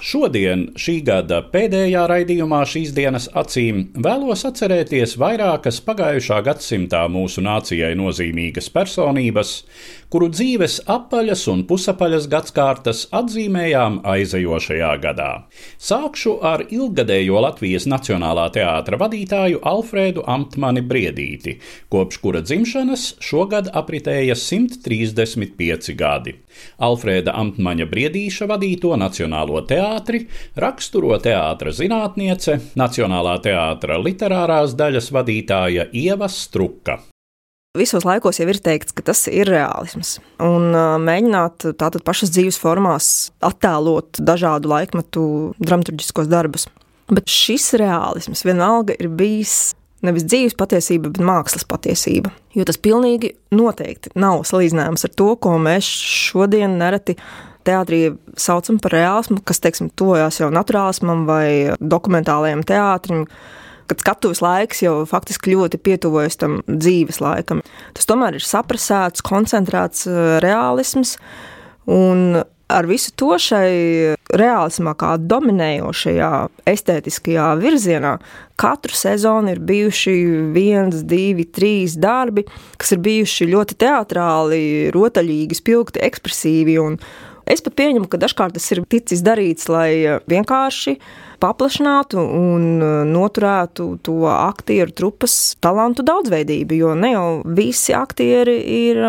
Šodien, šī gada pēdējā raidījumā šīs dienas acīm, vēlos atcerēties vairākas pagājušā gadsimtā mūsu nācijai nozīmīgas personības, kuru dzīves apaļas un pusapaļas gadsimtas atzīmējām aizejošajā gadā. Sākšu ar ilgadējo Latvijas Nacionālā teātra vadītāju Alfrēdu Amtmani Briedīti, kopš kura dzimšanas šogad apritēja 135 gadi. Alfrēda Amtmaņa Briedīša vadīto Nacionālo teātri raksturo teātra zinātniece, Nacionālā teātra literārās daļas vadītāja Ieva Struka. Visos laikos jau ir teikts, ka tas ir realisms. Un mēģināt tātad pašas dzīves formās attēlot dažādu laikmetu dramaturgiskos darbus. Bet šis realisms vienalga ir bijis nevis dzīves patiesība, bet mākslas patiesība. Jo tas pilnīgi noteikti nav salīdzināms ar to, ko mēs šodien nereti teātrī saucam par reālismu, kas, teiksim, tojās jau naturālismam vai dokumentālajam teātrim, kad skatuves laiks jau faktiski ļoti pietuvojas tam dzīves laikam. Tas tomēr ir saprasēts, koncentrēts uh, realisms, un ar visu to šai reālismā, kā dominējošajā estētiskajā virzienā, katru sezonu ir bijuši viens, divi, trīs darbi, kas ir bijuši ļoti teatrāli, rotaļīgi, spilgti, ekspresīvi. Es pat pieņemu, ka dažkārt tas ir ticis darīts, lai vienkārši paplašinātu un noturētu to aktieru trupas talantu daudzveidību, jo ne jau visi aktieri ir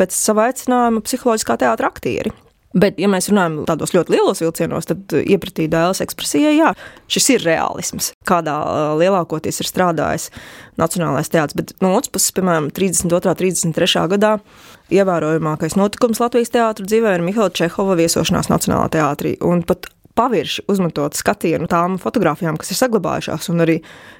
pēc sava aicinājuma psiholoģiskā teātra aktieri. Bet, ja mēs runājam tādos ļoti lielos vilcienos, tad iepratī dēls ekspresijai, jā, šis ir realisms, kādā lielākoties ir strādājis Nacionālais teātris. Bet no otras puses, piemēram, 32. un 33. gadā ievērojamākais notikums Latvijas teātris dzīvē ir Mihaila Čehova viesošanās Nacionālajā teātrī. Un pat pavirši uzmetot skatienu tām fotografijām, kas ir saglabājušās, un arī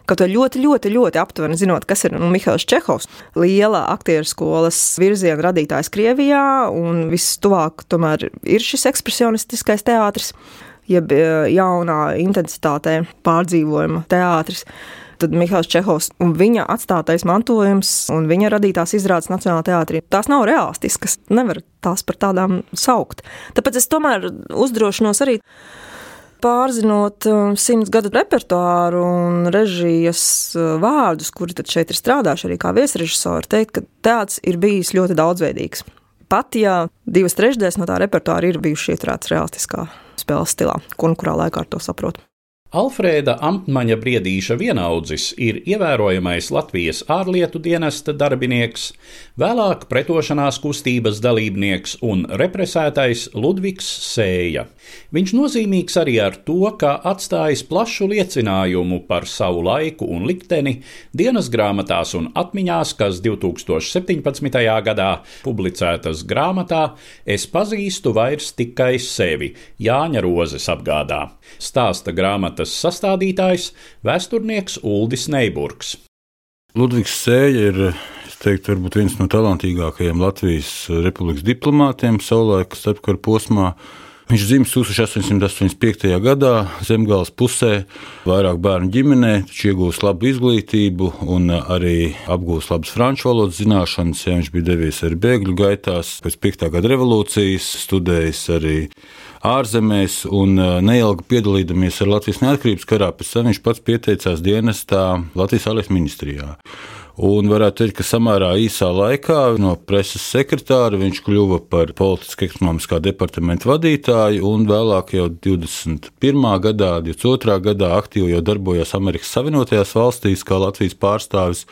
kaut kā ļoti, ļoti, ļoti aptuveni zinot, kas ir nu, Mihails Čehovs, liela aktieru skolas virziena radītājs Krievijā, un vistuvāk tomēr ir šis ekspresionistiskais teātris, jeb e, jaunā intensitātē pārdzīvojuma teātris tad Mihāls Čehovs un viņa atstātais mantojums un viņa radītās izrādes Nacionālajā teātrī, tās nav realistiskas. Nevar tās par tādām saukt. Tāpēc es tomēr uzdrošinos arī pārzinot um, simts gadu repertuāru un režijas uh, vārdus, kuri tad šeit ir strādājuši arī kā viesrežisori, teikt, ka teātris ir bijis ļoti daudzveidīgs. Pat ja divas trešdaļas no tā repertuāra ir bijušas ieturētas realistiskā spēles stilā, un kurā laikā ar to saprotu. Alfrēda Amtmaņa Briedīša vienaudzis ir ievērojamais Latvijas ārlietu dienesta darbinieks, vēlāk pretošanās kustības dalībnieks un represētais Ludvigs Sēja. Viņš nozīmīgs arī ar to, ka atstājis plašu liecinājumu par savu laiku un likteni dienas grāmatās un atmiņās, kas 2017. gadā publicētas grāmatā Es pazīstu vairs tikai sevi Jāņa Rozes apgādā. Stāsta grāmatas sastādītājs vēsturnieks Uldis Neiburgs. Ludvigs Sēja ir teiktu, varbūt viens no talantīgākajiem Latvijas republikas diplomātiem savulaik starpkara posmā. Viņš dzimis 1885. gadā Zemgāles pusē, vairāk bērnu ģimenē, taču iegūst labu izglītību un arī apgūst labas franču valodas zināšanas. Ja viņš bija devies arī bēgļu gaitās, pēc 5. gada revolūcijas studējis arī ārzemēs un neilgi piedalīdamies ar Latvijas neatkarības karā, pēc tam viņš pats pieteicās dienestā Latvijas ārlietu ministrijā. Un varētu teikt, ka samērā īsā laikā no preses sekretāra viņš kļuva par politiski ekonomiskā departamenta vadītāju, un vēlāk jau 21. gadā, 22. gadā aktīvi jau darbojās Amerikas Savienotajās valstīs kā Latvijas pārstāvis.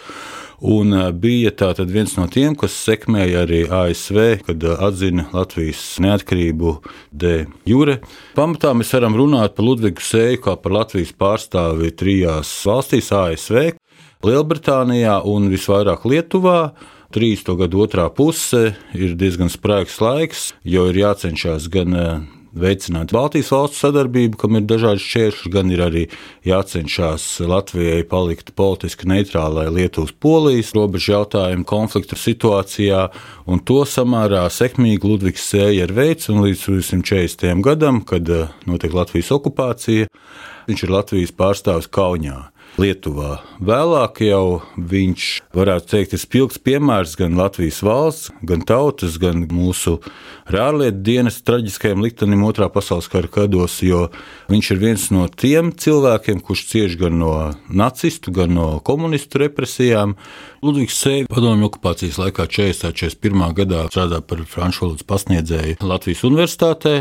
Un bija tātad viens no tiem, kas sekmēja arī ASV, kad atzina Latvijas neatkarību de jure. Pamatā mēs varam runāt par Ludvigu Sēju kā par Latvijas pārstāvi trijās valstīs - ASV, Lielbritānijā un visvairāk Lietuvā. 30. gadu otrā puse ir diezgan spraigs laiks, jo ir jācenšas gan veicināt Baltijas valstu sadarbību, kam ir dažādi šķēršļi, gan ir arī jācenšas Latvijai palikt politiski neitrālai Lietuvas polijas robežu jautājumu konfliktu situācijā, un to samērā sekmīgi Ludvigs Sēja ir veids, un līdz 240. gadam, kad notiek Latvijas okupācija, viņš ir Latvijas pārstāvis Kaunijā. Lietuvā. Vēlāk jau viņš, varētu teikt, ir spilgts piemērs gan Latvijas valsts, gan tautas, gan mūsu ārlietu dienas traģiskajam liktenim otrā pasaules kara gados, jo viņš ir viens no tiem cilvēkiem, kurš cieš gan no nacistu, gan no komunistu represijām. Ludvigs Sēja padomju okupācijas laikā 40. 41. gadā strādā par franču valodas pasniedzēju Latvijas universitātē.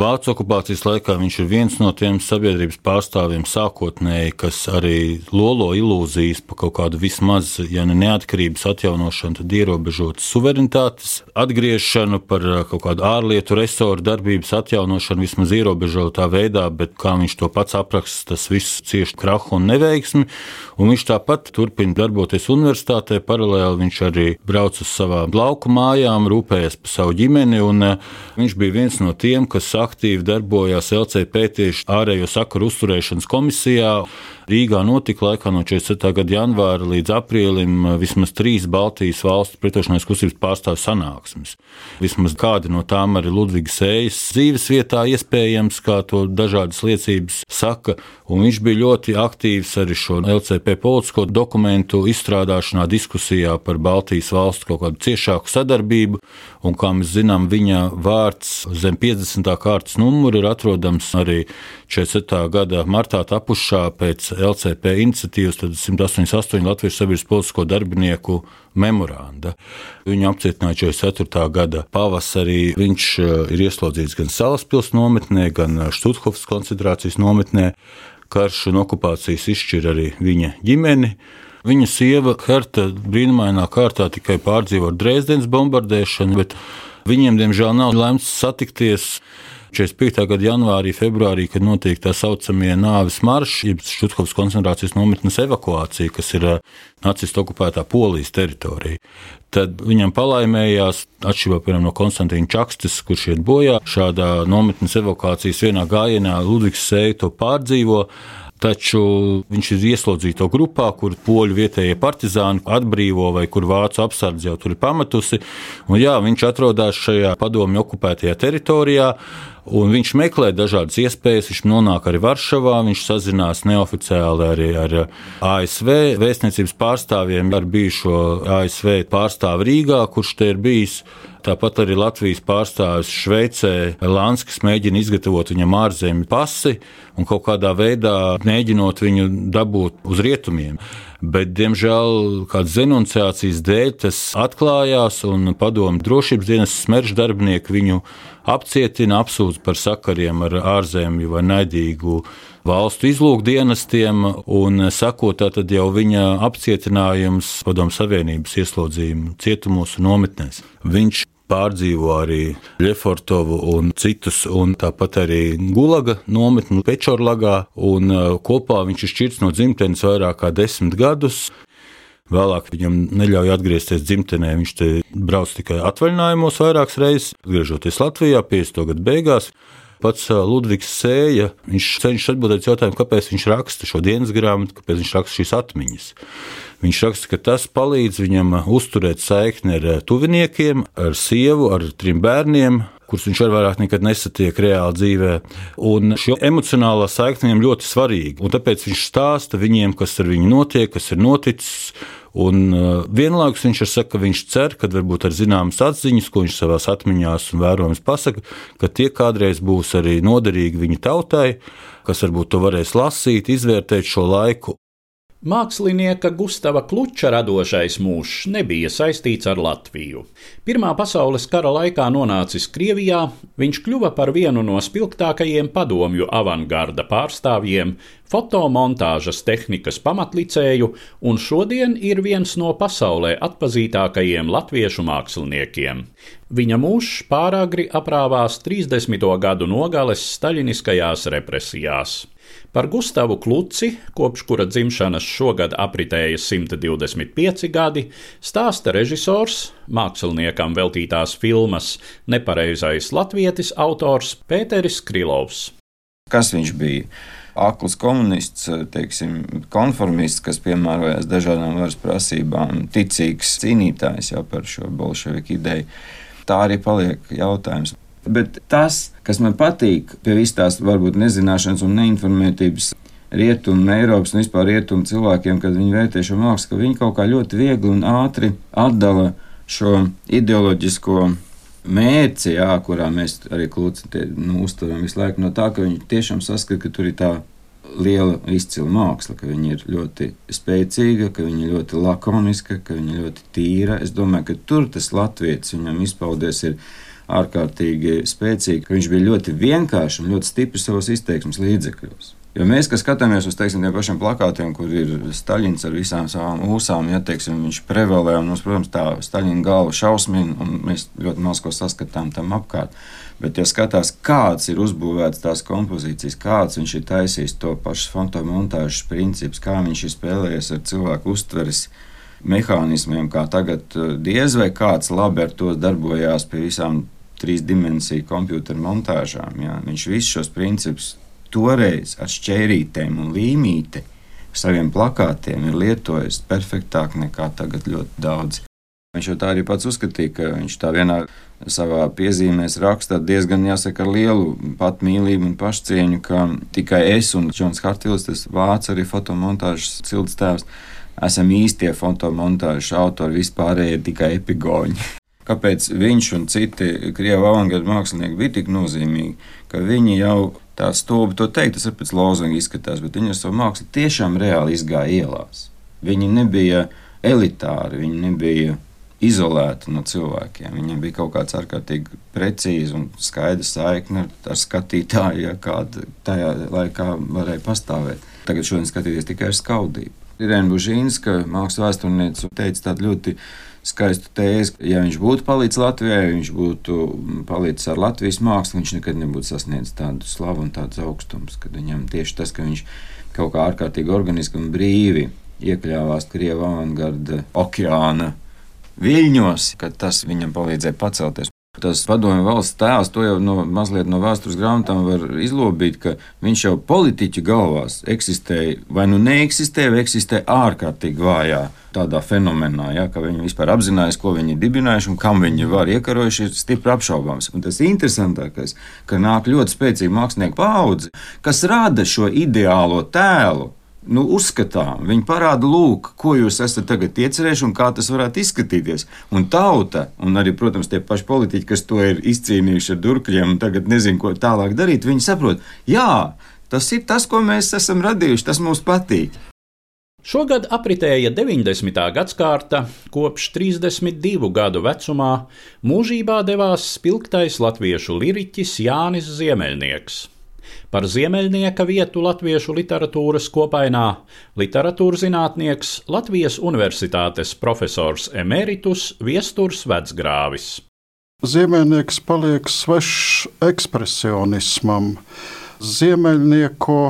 Vācu okupācijas laikā viņš ir viens no tiem sabiedrības pārstāvjiem sākotnēji, kas arī lolo ilūzijas par kaut kādu vismaz, ja ne neatkarības atjaunošanu, tad ierobežotas suverenitātes atgriešanu, par uh, kaut kādu ārlietu resoru darbības atjaunošanu vismaz ierobežotā veidā, bet kā viņš to pats apraksta, tas viss cieši krahu un neveiksmi. Un viņš tāpat turpina darboties universitātē, paralēli viņš arī brauc uz savām lauku mājām, rūpējas par savu ģimeni, un uh, viņš bija viens no tiem, kas aktīvi darbojās LCP tieši ārējo sakaru uzturēšanas komisijā. Rīgā notika laikā no 47. gada janvāra līdz aprīlim vismaz trīs Baltijas valstu pretošanās kustības pārstāvju sanāksmes. Vismaz kāda no tām arī Ludvigs Sējas dzīves vietā iespējams, kā to dažādas liecības saka, un viņš bija ļoti aktīvs arī šo LCP politisko dokumentu izstrādāšanā, diskusijā par Baltijas valstu kaut kādu ciešāku sadarbību, un kā mēs zinām, viņa vārds zem 50. kārtas numura ir atrodams arī 47. gada martā tapušā pēc LCP iniciatīvas 188 Latvijas sabiedrības politisko darbinieku memoranda. Viņu apcietināja 44. gada pavasarī. Viņš ir ieslodzīts gan Salaspils nometnē, gan Štuthofas koncentrācijas nometnē. Karš un okupācijas izšķir arī viņa ģimeni. Viņa sieva Herta brīnumainā kārtā tikai pārdzīvo Dresdenes bombardēšanu, bet viņiem, diemžēl, nav lemts satikties 45. gada janvārī, februārī, kad notiek tā saucamie nāves marši, jeb Šutkovas koncentrācijas nometnes evakuācija, kas ir nacistu okupētā Polijas teritorija. Tad viņam palaimējās, atšķirībā no Konstantīna Čakstes, kurš iet bojā šādā nometnes evakuācijas vienā gājienā, Ludvigs Sēja to pārdzīvo. Taču viņš ir ieslodzīto grupā, kur poļu vietējie partizāni atbrīvo vai kur vācu apsardze jau tur ir pametusi. Un, jā, viņš atrodas šajā padomju okupētajā teritorijā. Un viņš meklē dažādas iespējas. Viņš nonāk arī Varšavā, viņš sazinās neoficiāli arī ar ASV vēstniecības pārstāvjiem, ar bijušo ASV pārstāvu Rīgā, kurš te ir bijis. Tāpat arī Latvijas pārstāvis Šveicē Lanskis mēģina izgatavot viņam ārzemju pasi un kaut kādā veidā mēģinot viņu dabūt uz rietumiem. Bet, diemžēl, kādas denunciācijas dēļ tas atklājās, un padomu drošības dienas smeržu darbinieki viņu apcietina, apsūdz par sakariem ar ārzemju vai naidīgu valstu izlūkdienestiem, un sakot, tad jau viņa apcietinājums Padomu Savienības ieslodzījumu cietumos un nometnēs. Viņš pārdzīvo arī Lefortovu un citus, un tāpat arī Gulaga nometni Pečorlagā, un uh, kopā viņš ir šķirts no dzimtenes vairāk kā desmit gadus. Vēlāk viņam neļauj atgriezties dzimtenē. Viņš te brauc tikai atvaļinājumos vairākas reizes, atgriežoties Latvijā 50. gadu beigās. Pats Ludvigs Sēja, viņš cenšas atbildēt jautājumu, kāpēc viņš raksta šo dienas grāmatu, kāpēc viņš raksta šīs atmiņas. Viņš raksta, ka tas palīdz viņam uzturēt saikni ar tuviniekiem, ar sievu, ar trim bērniem, kurus viņš arī vairāk nekad nesatiek reāli dzīvē. Un šī emocionālā saikne viņam ļoti svarīga. Un tāpēc viņš stāsta viņiem, kas ar viņu notiek, kas ir noticis. Un uh, vienlaikus viņš ir saka, ka viņš cer, ka varbūt ar zināmas atziņas, ko viņš savā atmiņās un vērojums pasaka, ka tie kādreiz būs arī noderīgi viņa tautai, kas varbūt to varēs lasīt, izvērtēt šo laiku Mākslinieka Gustava Kluča radošais mūžs nebija saistīts ar Latviju. Pirmā pasaules kara laikā nonācis Krievijā, viņš kļuva par vienu no spilgtākajiem padomju avangarda pārstāvjiem, fotomontāžas tehnikas pamatlicēju, un šodien ir viens no pasaulē atpazīstamākajiem latviešu māksliniekiem. Viņa mūžs pāragri aprāvās 30. gadu nogales staļiniskajās represijās. Par Gustavu Kluci, kopš kura dzimšanas šogad apritēja 125 gadi, stāsta režisors, māksliniekam veltītās filmas Nepareizais latvietis autors Pēteris Krilovs. Kas viņš bija? Akls komunists, teiksim, konformists, kas piemērojās dažādām varas prasībām, ticīgs cīnītājs jau par šo bolševiku ideju. Tā arī paliek jautājums. Bet tas, kas man patīk pie visas tās varbūt nezināšanas un neinformētības rietumu, Eiropas un vispār rietumu cilvēkiem, kad viņi vērtē šo mākslu, ka viņi kaut kā ļoti viegli un ātri atdala šo ideoloģisko mērķi, jā, kurā mēs arī klūci nu, uztveram visu laiku, no tā, ka viņi tiešām saskata, ka tur ir tā liela izcila māksla, ka viņa ir ļoti spēcīga, ka viņa ir ļoti lakoniska, ka viņa ir ļoti tīra. Es domāju, ka tur tas latviečs viņam izpaudies. Ir, ārkārtīgi spēcīgi, ka viņš bija ļoti vienkāršs un ļoti stiprs savos izteiksmes līdzekļos. Jo mēs, kas skatāmies uz teiksim, tiem pašiem plakātiem, kur ir Staļins ar visām savām ūsām, ja teiksim, viņš prevalē, un mums, protams, tā Staļina galva šausmina, un mēs ļoti maz ko saskatām tam apkārt. Bet, ja skatās, kāds ir uzbūvēts tās kompozīcijas, kāds viņš ir taisījis to pašu fotomontāžas principus, kā viņš ir spēlējies ar cilvēku uztveres mehānismiem, kā tagad eh, diez vai kāds labi ar to darbojās pie visām trīs dimensiju kompjuteru montāžām. Jā. Viņš visus šos principus toreiz ar šķērītēm un līmīti saviem plakātiem ir lietojis perfektāk nekā tagad ļoti daudz. Viņš jau tā arī pats uzskatīja, ka viņš tā vienā savā piezīmēs raksta diezgan jāsaka ar lielu patmīlību un pašcieņu, ka tikai es un Džons Hartils, tas vācu arī fotomontāžas cilts tēvs, esam īstie fotomontāžas autori, vispārējie tikai epigoņi kāpēc viņš un citi krievu avangarda mākslinieki bija tik nozīmīgi, ka viņi jau tā stūbi to teikt, tas ir pēc lozunga izskatās, bet viņi ar savu mākslu tiešām reāli izgāja ielās. Viņi nebija elitāri, viņi nebija izolēti no cilvēkiem. Viņiem bija kaut kāds ārkārtīgi precīzi un skaidrs saikne ar skatītāju, ja kāda tajā laikā varēja pastāvēt. Tagad šodien skatīties tikai ar skaudību. Irēna Bužīnska, mākslas vēsturniece, teica tādu ļoti skaistu tēzi, ka, ja viņš būtu palicis Latvijā, ja viņš būtu palicis ar Latvijas mākslu, viņš nekad nebūtu sasniedzis tādu slavu un tādus augstumus. Kad viņam tieši tas, ka viņš kaut kā ārkārtīgi organiski un brīvi iekļāvās Krievijas avangarda okeāna viļņos, ka tas viņam palīdzēja pacelties. Tas padomju valsts tēls, to jau no, mazliet no vēstures grāmatām var izlobīt, ka viņš jau politiķu galvās eksistēja, vai nu neeksistēja, vai eksistēja ārkārtīgi vājā tādā fenomenā, ja, ka viņi vispār apzinājās, ko viņi ir dibinājuši un kam viņi var iekarojuši, ir stipri apšaubāms. Un tas interesantākais, ka nāk ļoti spēcīga mākslinieku paudze, kas rada šo ideālo tēlu nu, uzskatām. Viņi parāda, lūk, ko jūs esat tagad iecerējuši un kā tas varētu izskatīties. Un tauta, un arī, protams, tie paši politiķi, kas to ir izcīnījuši ar durkļiem un tagad nezinu, ko tālāk darīt, viņi saprot, jā, tas ir tas, ko mēs esam radījuši, tas mums patīk. Šogad apritēja 90. gadsimta, kopš 32 gadu vecumā mūžībā devās spilgtais latviešu liriķis Jānis Ziemeļnieks. Par ziemeļnieka vietu latviešu literatūras kopainā literatūras zinātnieks Latvijas Universitātes profesors Emeritus Viesturs Vecgrāvis. Ziemeļnieks paliek svešs ekspresionismam. Ziemeļnieku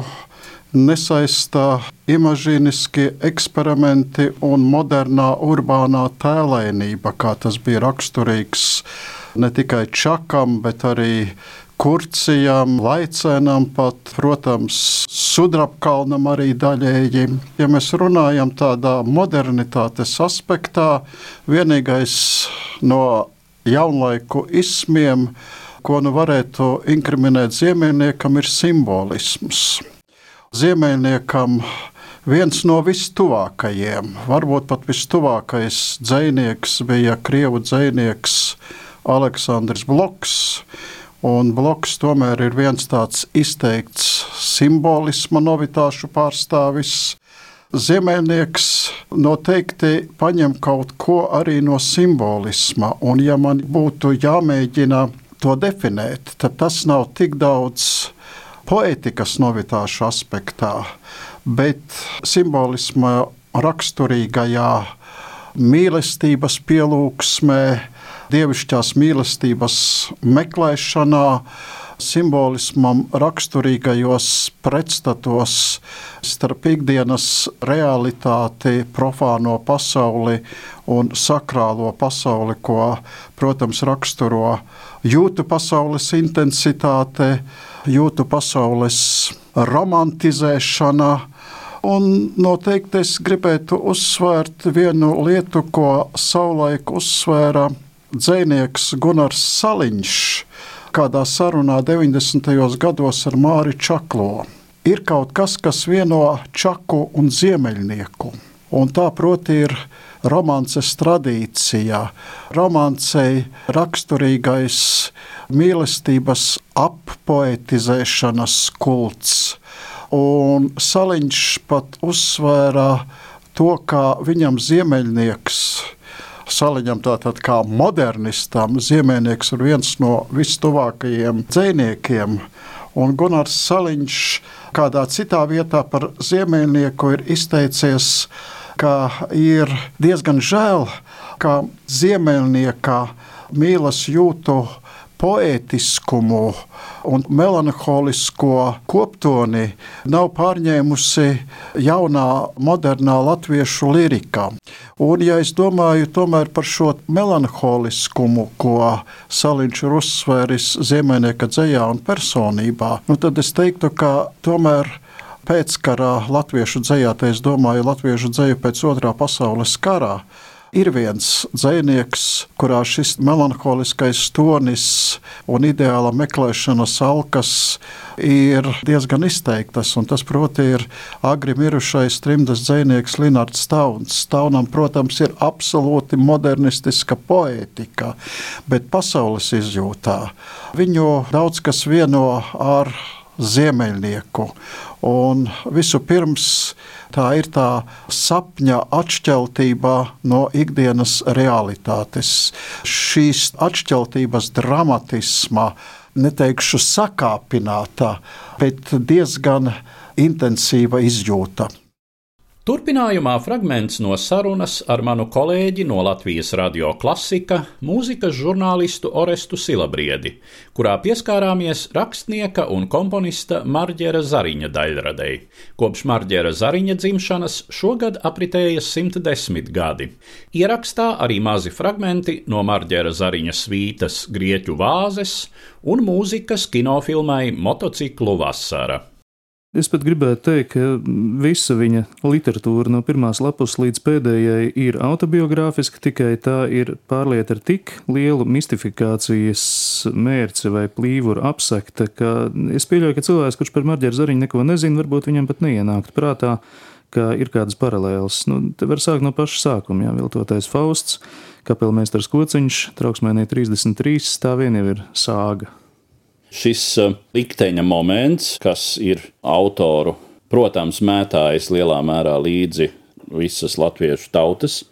nesaistā imažīniskie eksperimenti un modernā urbānā tēlēnība, kā tas bija raksturīgs ne tikai Čakam, bet arī kurcijam, laicēnam, pat, protams, sudrabkalnam arī daļēji. Ja mēs runājam tādā modernitātes aspektā, vienīgais no jaunlaiku ismiem, ko nu varētu inkriminēt ziemeļniekam, ir simbolisms. Ziemeļniekam viens no vistuvākajiem, varbūt pat vistuvākais dzinieks bija krievu dzinieks Aleksandrs Bloks Un bloks tomēr ir viens tāds izteikts simbolisma novitāšu pārstāvis. Ziemeļnieks noteikti paņem kaut ko arī no simbolisma, un ja man būtu jāmēģina to definēt, tad tas nav tik daudz poētikas novitāšu aspektā, bet simbolisma raksturīgajā mīlestības pielūgsmē, dievišķās mīlestības meklēšanā, simbolismam raksturīgajos pretstatos starp ikdienas realitāti, profāno pasauli un sakrālo pasauli, ko, protams, raksturo jūtu pasaules intensitāte, jūtu pasaules romantizēšana. Un noteikti es gribētu uzsvērt vienu lietu, ko savulaik uzsvēra dzinieks Gunārs Saliņš kādā sarunā 90. gados ar Māri Čaklo. Ir kaut kas, kas vieno čaku un ziemeļnieku. Un tā, proti, ir romances tradīcija, romancei raksturīgais mīlestības appoetizēšanas kults. Un Saliņš pat uzsvēra to, ka viņam ziemeļnieks Saliņam, tātad kā modernistam, Ziemēnieks ir viens no vistuvākajiem dziniekiem. Un Gunārs Saliņš kādā citā vietā par Ziemēnieku ir izteicies, ka ir diezgan žēl, ka Ziemeļnieka mīlas jūtu poētiskumu un melanholisko koptoni nav pārņēmusi jaunā, modernā latviešu lirika. Un, ja es domāju par šo melanholiskumu, ko Saliņš ir uzsvēris Ziemēnieka dzējā un personībā, nu tad es teiktu, ka tomēr pēckarā latviešu dzējā, tā es domāju latviešu dzēju pēc otrā pasaules kara, Ir viens dzinieks, kurā šis melanholiskais tonis un ideāla meklēšanas alkas ir diezgan izteiktas. Tas, proti, ir agri mirušais trimdas dzinieks Linards Stauns. Staunam, protams, ir absolūti modernistiska poētika, bet pasaules izjūtā viņu daudz kas vieno ar ziemeļnieku. Un visu pirms tā ir tā sapņa atšķeltība no ikdienas realitātes. Šīs atšķeltības dramatisma, neteikšu sakāpināta, bet diezgan intensīva izjūta. Turpinājumā fragments no sarunas ar manu kolēģi no Latvijas radio klasika, mūzikas žurnālistu Orestu Silabriedi, kurā pieskārāmies rakstnieka un komponista Marģera Zariņa daļradei. Kopš Marģera Zariņa dzimšanas šogad apritēja 110 gadi. Ierakstā arī mazi fragmenti no Marģera Zariņa svītas Grieķu vāzes un mūzikas kinofilmai Motociklu vasara. Es pat gribētu teikt, ka visa viņa literatūra no pirmās lapas līdz pēdējai ir autobiogrāfiska, tikai tā ir pārlieta ar tik lielu mistifikācijas mērci vai plīvuru apsekta, ka es pieļauju, ka cilvēks, kurš par Marģeru Zariņu neko nezina, varbūt viņam pat neienākt prātā, ka ir kādas paralēlas. Nu, te var sākt no paša sākuma, jā, viltotais Fausts, kapelmeistars Kociņš, trauksmēnī 33, tā vien jau ir sāga. Šis uh, likteņa moments, kas ir autoru, protams, mētājis lielā mērā līdzi visas latviešu tautas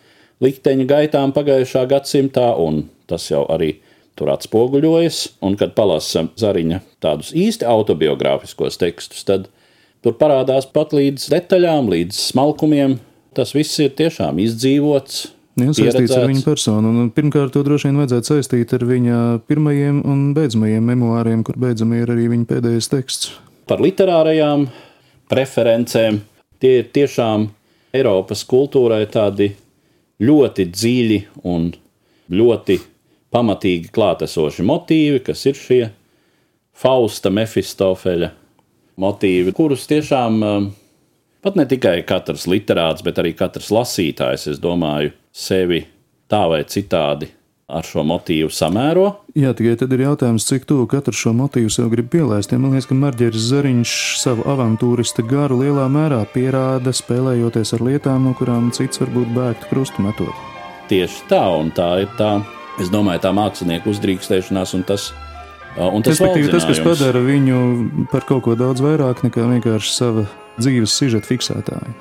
likteņa gaitām pagājušā gadsimtā, un tas jau arī tur atspoguļojas. Un, kad palasām Zariņa tādus īsti autobiogrāfiskos tekstus, tad tur parādās pat līdz detaļām, līdz smalkumiem. Tas viss ir tiešām izdzīvots, Jā, saistīts ar viņa personu. Un pirmkārt, to droši vien vajadzētu saistīt ar viņa pirmajiem un beidzamajiem memoāriem, kur beidzamie ir arī viņa pēdējais teksts. Par literārajām preferencēm tie ir tiešām Eiropas kultūrai tādi ļoti dziļi un ļoti pamatīgi klātesoši motīvi, kas ir šie Fausta, Mefistofeļa motīvi, kurus tiešām um, pat ne tikai katrs literāts, bet arī katrs lasītājs, es domāju, sevi tā vai citādi ar šo motīvu samēro. Jā, tikai tad ir jautājums, cik tuvu katrs šo motīvu sev grib pielaist. Ja man liekas, ka Marģeris Zariņš savu avantūrista garu lielā mērā pierāda, spēlējoties ar lietām, no kurām cits varbūt bēgtu krustu metot. Tieši tā, un tā ir tā, es domāju, tā mākslinieka uzdrīkstēšanās un tas. Un tas, Respektīvi, tas, kas padara viņu par kaut ko daudz vairāk nekā vienkārši sava dzīves sižeta fiksētāju.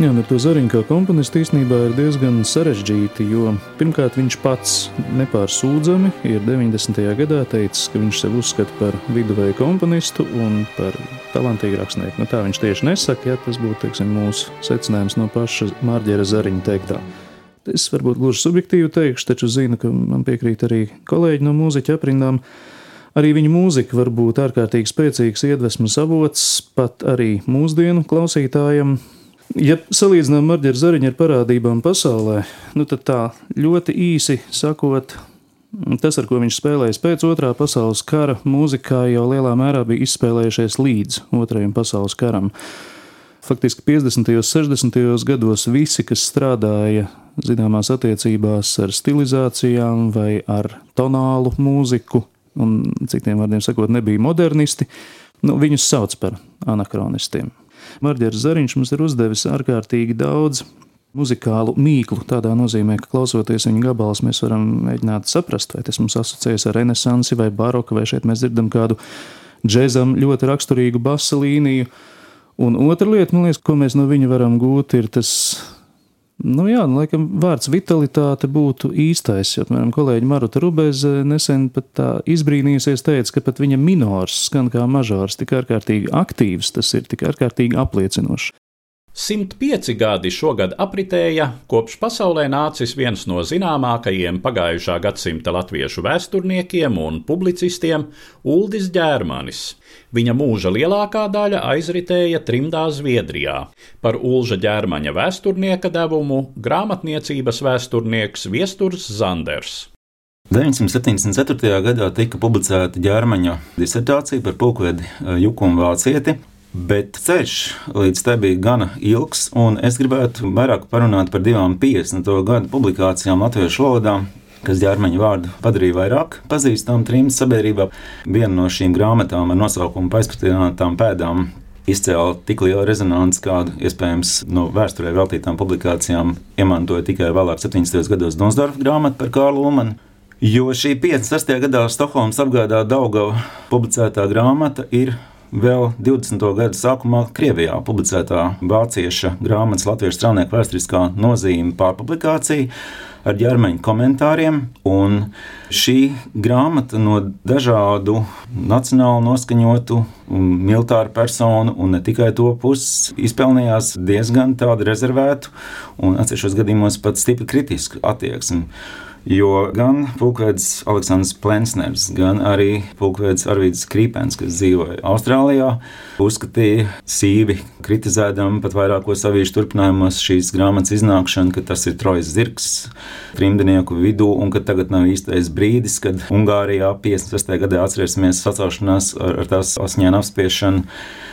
Jā, ar to Zariņu kā komponistu īstenībā ir diezgan sarežģīti, jo pirmkārt viņš pats nepārsūdzami ir 90. gadā teicis, ka viņš sev uzskata par viduvēju komponistu un par talantīgu rakstnieku. Nu, tā viņš tieši nesaka, ja tas būtu teiksim, mūsu secinājums no paša Mārģera Zariņa teiktā. Es varbūt gluži subjektīvi teikšu, taču zinu, ka man piekrīt arī kolēģi no mūziķa aprindām. Arī viņa mūzika var būt ārkārtīgi spēcīgs iedvesmas avots pat arī mūsdienu klausītājiem, Ja salīdzinām Marģera Zariņa ar parādībām pasaulē, nu tad tā ļoti īsi sakot, tas, ar ko viņš spēlējis pēc otrā pasaules kara, mūzikā jau lielā mērā bija izspēlējušies līdz otrajam pasaules karam. Faktiski 50. un 60. gados visi, kas strādāja zināmās attiecībās ar stilizācijām vai ar tonālu mūziku, un citiem vārdiem sakot, nebija modernisti, nu, viņus sauc par anachronistiem. Marģers Zariņš mums ir uzdevis ārkārtīgi daudz muzikālu mīklu, tādā nozīmē, ka klausoties viņa gabalus, mēs varam mēģināt saprast, vai tas mums asociējas ar renesansi vai baroku, vai šeit mēs dzirdam kādu džēzam ļoti raksturīgu basa līniju. Un otra lieta, liekas, ko mēs no viņa varam gūt, ir tas Nu, jā, nu, laikam, vārds vitalitāte būtu īstais. Jo, piemēram, kolēģi Maruta Rubēze nesen pat tā izbrīnījusies, teica, ka pat viņa minors skan kā mažors, tik ārkārtīgi aktīvs, tas ir tik ārkārtīgi apliecinošs. 105 gadi šogad apritēja, kopš pasaulē nācis viens no zināmākajiem pagājušā gadsimta latviešu vēsturniekiem un publicistiem - Uldis Ģērmanis. Viņa mūža lielākā daļa aizritēja trimdā Zviedrijā. Par Ulža ģērmaņa vēsturnieka devumu grāmatniecības vēsturnieks Viesturs Zanders. 974. gadā tika publicēta ģērmaņa disertācija par pulkvedi Juku un Vācieti, Bet ceļš līdz tai bija gana ilgs, un es gribētu vairāk parunāt par divām 50. gadu publikācijām latviešu valodā, kas ģērmeņa vārdu padarīja vairāk pazīstamu trījus sabiedrībā. Viena no šīm grāmatām ar nosaukumu Paizpratinātām pēdām izcēla tik lielu rezonanci, kādu iespējams no vēsturē veltītām publikācijām iemantoja tikai vēlāk, 70. gados Donsdorfa grāmata par Kārlu Lumanu. Jo šī 56. gadā Stokholmas apgādā Daugava publicētā grāmata ir vēl 20. gada sākumā Krievijā publicētā vācieša grāmatas Latvijas strādnieku vēsturiskā nozīme pārpublikācija ar ģermeņa komentāriem. Šī grāmata no dažādu nacionālu noskaņotu militāru personu, un ne tikai to puses, izpelnījās diezgan tādu rezervētu un atsevišķos gadījumos pat stipri kritisku attieksmi. Jo gan Pulkvedis Aleksandrs Plensners, gan arī Pulkvedis Arvīds Krīpens, kas dzīvoja Austrālijā, uzskatīja sīvi kritizēdam pat vairākos avīžu turpinājumos šīs grāmatas iznākšanu, ka tas ir trojas zirgs trimdnieku vidū un ka tagad nav īstais brīdis, kad Ungārijā 56. gadā atcerēsimies sacelšanās ar, ar tās asņēnu apspiešanu,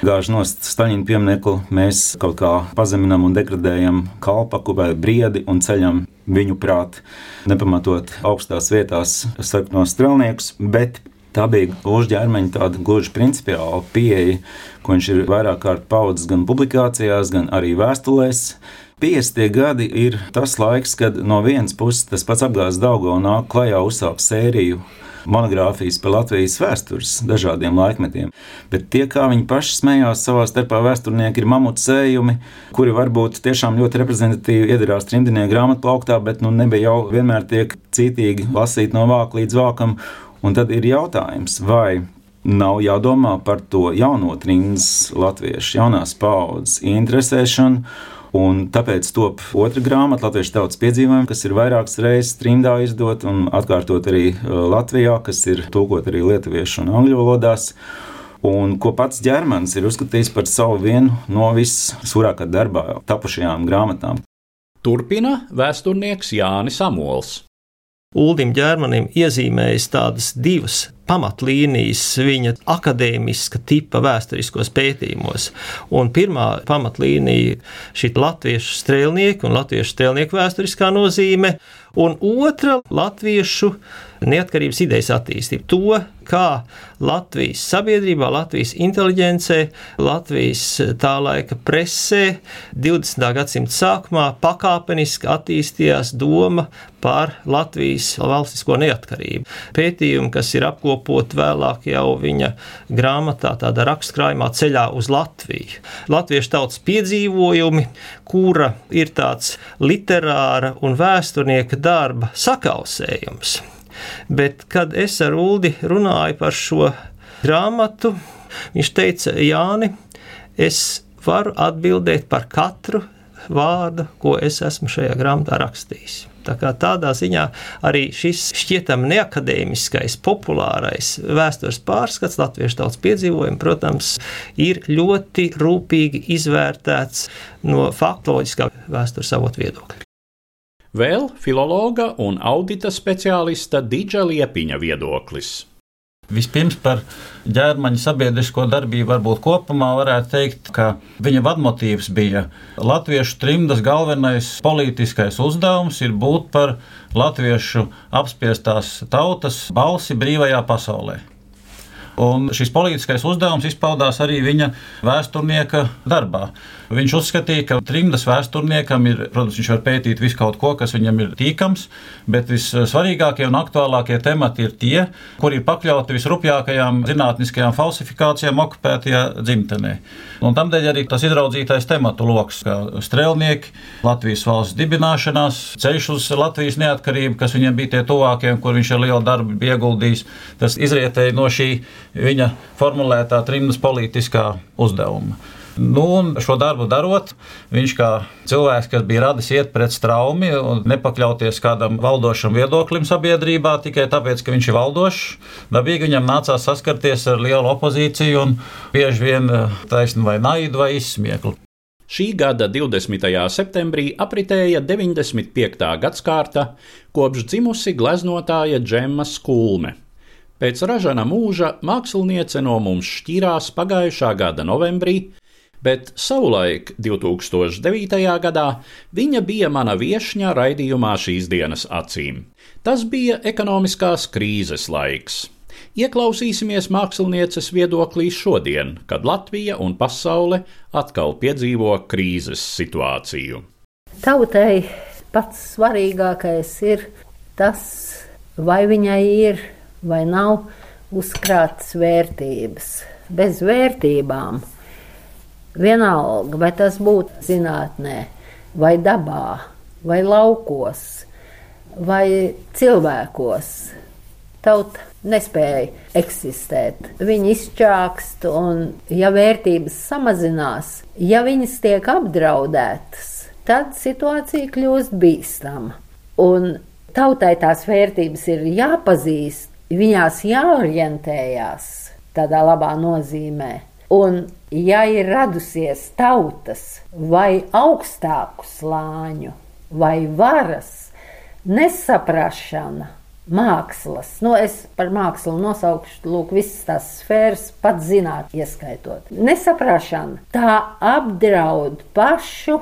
gāž nost Staļina pieminiektu, mēs kaut kā pazeminam un degradējam kalpaku vai briedi un ceļam viņu prāt, nepamatot augstās vietās sarkanos strēlniekus, bet tā bija gluži ģermeņa tāda gluži principiāla pieeja, ko viņš ir vairāk kārt paudzis gan publikācijās, gan arī vēstulēs. 50. gadi ir tas laiks, kad no vienas puses tas pats apgāzts Daugo nāk klajā uzsākt sēriju monogrāfijas par Latvijas vēstures dažādiem laikmetiem. Bet tie, kā viņi paši smējās savā starpā, vēsturnieki ir mamutu sējumi, kuri varbūt tiešām ļoti reprezentatīvi iedarās trimdnieku grāmatplauktā, bet nu nebija jau vienmēr tiek cītīgi lasīt no vāka līdz vākam. Un tad ir jautājums, vai nav jādomā par to jauno trījus latviešu, jaunās paudzes interesēšanu Un tāpēc top otra grāmata, Latvijas tautas piedzīvojumi, kas ir vairākas reizes trimdā izdot un atkārtot arī uh, Latvijā, kas ir tulkot arī lietuviešu un angļu valodās. Un ko pats ģermanis ir uzskatījis par savu vienu no vissurākā darbā tapušajām grāmatām. Turpina vēsturnieks Jānis Samols. Uldim ģermanim iezīmējas tādas divas pamatlīnijas viņa akadēmiska tipa vēsturiskos pētījumos. Un pirmā pamatlīnija šī latviešu strēlnieku un latviešu strēlnieku vēsturiskā nozīme, un otra - latviešu neatkarības idejas attīstība. To, kā Latvijas sabiedrībā, Latvijas inteligencē, Latvijas tā laika presē 20. gadsimta sākumā pakāpeniski attīstījās doma par Latvijas valstisko neatkarību. Pētījumi, kas ir apkopot vēlāk jau viņa grāmatā, tādā rakstkrājumā ceļā uz Latviju. Latviešu tautas piedzīvojumi, kura ir tāds literāra un vēsturnieka darba sakausējums. Bet, kad es ar Uldi runāju par šo grāmatu, viņš teica, Jāni, es varu atbildēt par katru vārdu, ko es esmu šajā grāmatā rakstījis. Tā kā tādā ziņā arī šis šķietami neakadēmiskais, populārais vēstures pārskats latviešu tautas piedzīvojumi, protams, ir ļoti rūpīgi izvērtēts no faktoloģiskā vēstures avotu viedokļa. Vēl filologa un audita speciālista Dīdža Liepiņa viedoklis. Vispirms par ģērmaņa sabiedrisko darbību varbūt kopumā varētu teikt, ka viņa vadmotīvs bija latviešu trimdas galvenais politiskais uzdevums ir būt par latviešu apspiestās tautas balsi brīvajā pasaulē. Un šis politiskais uzdevums izpaudās arī viņa vēsturnieka darbā. Viņš uzskatīja, ka trimdas vēsturniekam ir, protams, viņš var pētīt visu kaut ko, kas viņam ir tīkams, bet vissvarīgākie un aktuālākie temati ir tie, kuri ir pakļauti visrupjākajām zinātniskajām falsifikācijām okupētajā dzimtenē. Un tamdēļ arī tas izraudzītais tematu lokus, kā strēlnieki, Latvijas valsts dibināšanās, ceļš uz Latvijas neatkarību, kas viņam bija tie tuvākie, kur viņš ar lielu darbu bija ieguldījis, tas izrietēja no šī viņa formulētā trimdas politiskā uzdevuma. Nu, šo darbu darot, viņš kā cilvēks, kas bija radis iet pret straumi un nepakļauties kādam valdošam viedoklim sabiedrībā tikai tāpēc, ka viņš ir valdošs, dabīgi viņam nācās saskarties ar lielu opozīciju un bieži vien eh, taisnu vai naidu vai izsmieklu. Šī gada 20. septembrī apritēja 95. gadsimta kopš dzimusi gleznotāja Džemma Skulme. Pēc ražana mūža māksliniece no mums šķīrās pagājušā gada novembrī, bet savulaik, 2009. gadā, viņa bija mana viesņa raidījumā šīs dienas acīm. Tas bija ekonomiskās krīzes laiks. Ieklausīsimies mākslinieces viedoklī šodien, kad Latvija un pasaule atkal piedzīvo krīzes situāciju. Tautai pats svarīgākais ir tas, vai viņai ir vai nav uzkrātas vērtības. Bez vērtībām Vienalga, vai tas būtu zinātnē, vai dabā, vai laukos, vai cilvēkos. Tauta nespēja eksistēt. Viņi izčākst, un ja vērtības samazinās, ja viņas tiek apdraudētas, tad situācija kļūst bīstama. Un tautai tās vērtības ir jāpazīst, viņās jāorientējās tādā labā nozīmē. Un ja ir radusies tautas vai augstāku slāņu vai varas nesaprašana, mākslas, nu es par mākslu nosaukšu, lūk, visas tās sfēras, pat zināt, ieskaitot. Nesaprašana tā apdraud pašu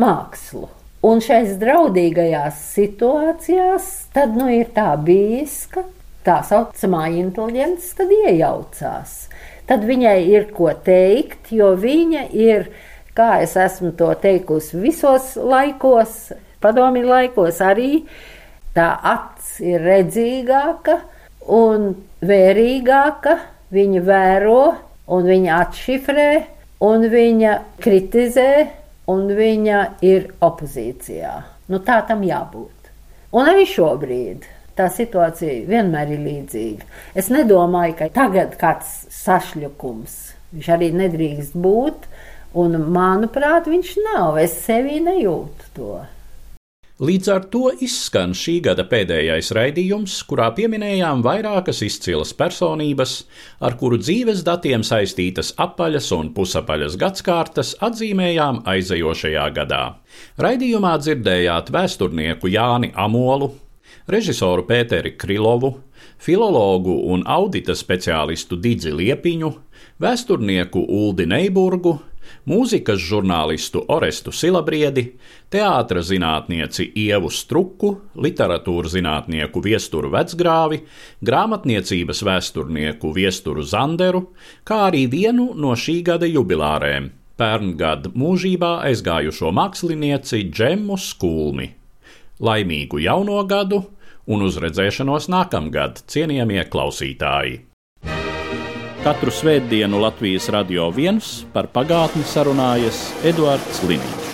mākslu. Un šais draudīgajās situācijās tad nu ir tā bijis, ka tā saucamā inteliģence tad iejaucās tad viņai ir ko teikt, jo viņa ir, kā es esmu to teikusi visos laikos, padomju laikos arī, tā acs ir redzīgāka un vērīgāka, viņa vēro un viņa atšifrē un viņa kritizē un viņa ir opozīcijā. Nu, tā tam jābūt. Un arī šobrīd tā situācija vienmēr ir līdzīga. Es nedomāju, ka tagad kāds sašļukums, viņš arī nedrīkst būt, un manuprāt, viņš nav. Es sevī nejūtu to. Līdz ar to izskan šī gada pēdējais raidījums, kurā pieminējām vairākas izcilas personības, ar kuru dzīves datiem saistītas apaļas un pusapaļas gadsimtas atzīmējām aizejošajā gadā. Raidījumā dzirdējāt vēsturnieku Jāni Amolu, režisoru Pēteri Krilovu, filologu un audita speciālistu Didzi Liepiņu, vēsturnieku Uldi Neiburgu, mūzikas žurnālistu Orestu Silabriedi, teātras zinātnieci Ievu Struku, literatūras zinātnieku Viesturu Vecgrāvi, grāmatniecības vēsturnieku Viesturu Zanderu, kā arī vienu no šī gada jubilārēm - pērngada mūžībā aizgājušo mākslinieci Džemu Skulmi. Laimīgu jauno gadu un uz redzēšanos nākamgad, cienījamie klausītāji! Katru svētdienu Latvijas radio viens par pagātni sarunājas Eduards Līniņš.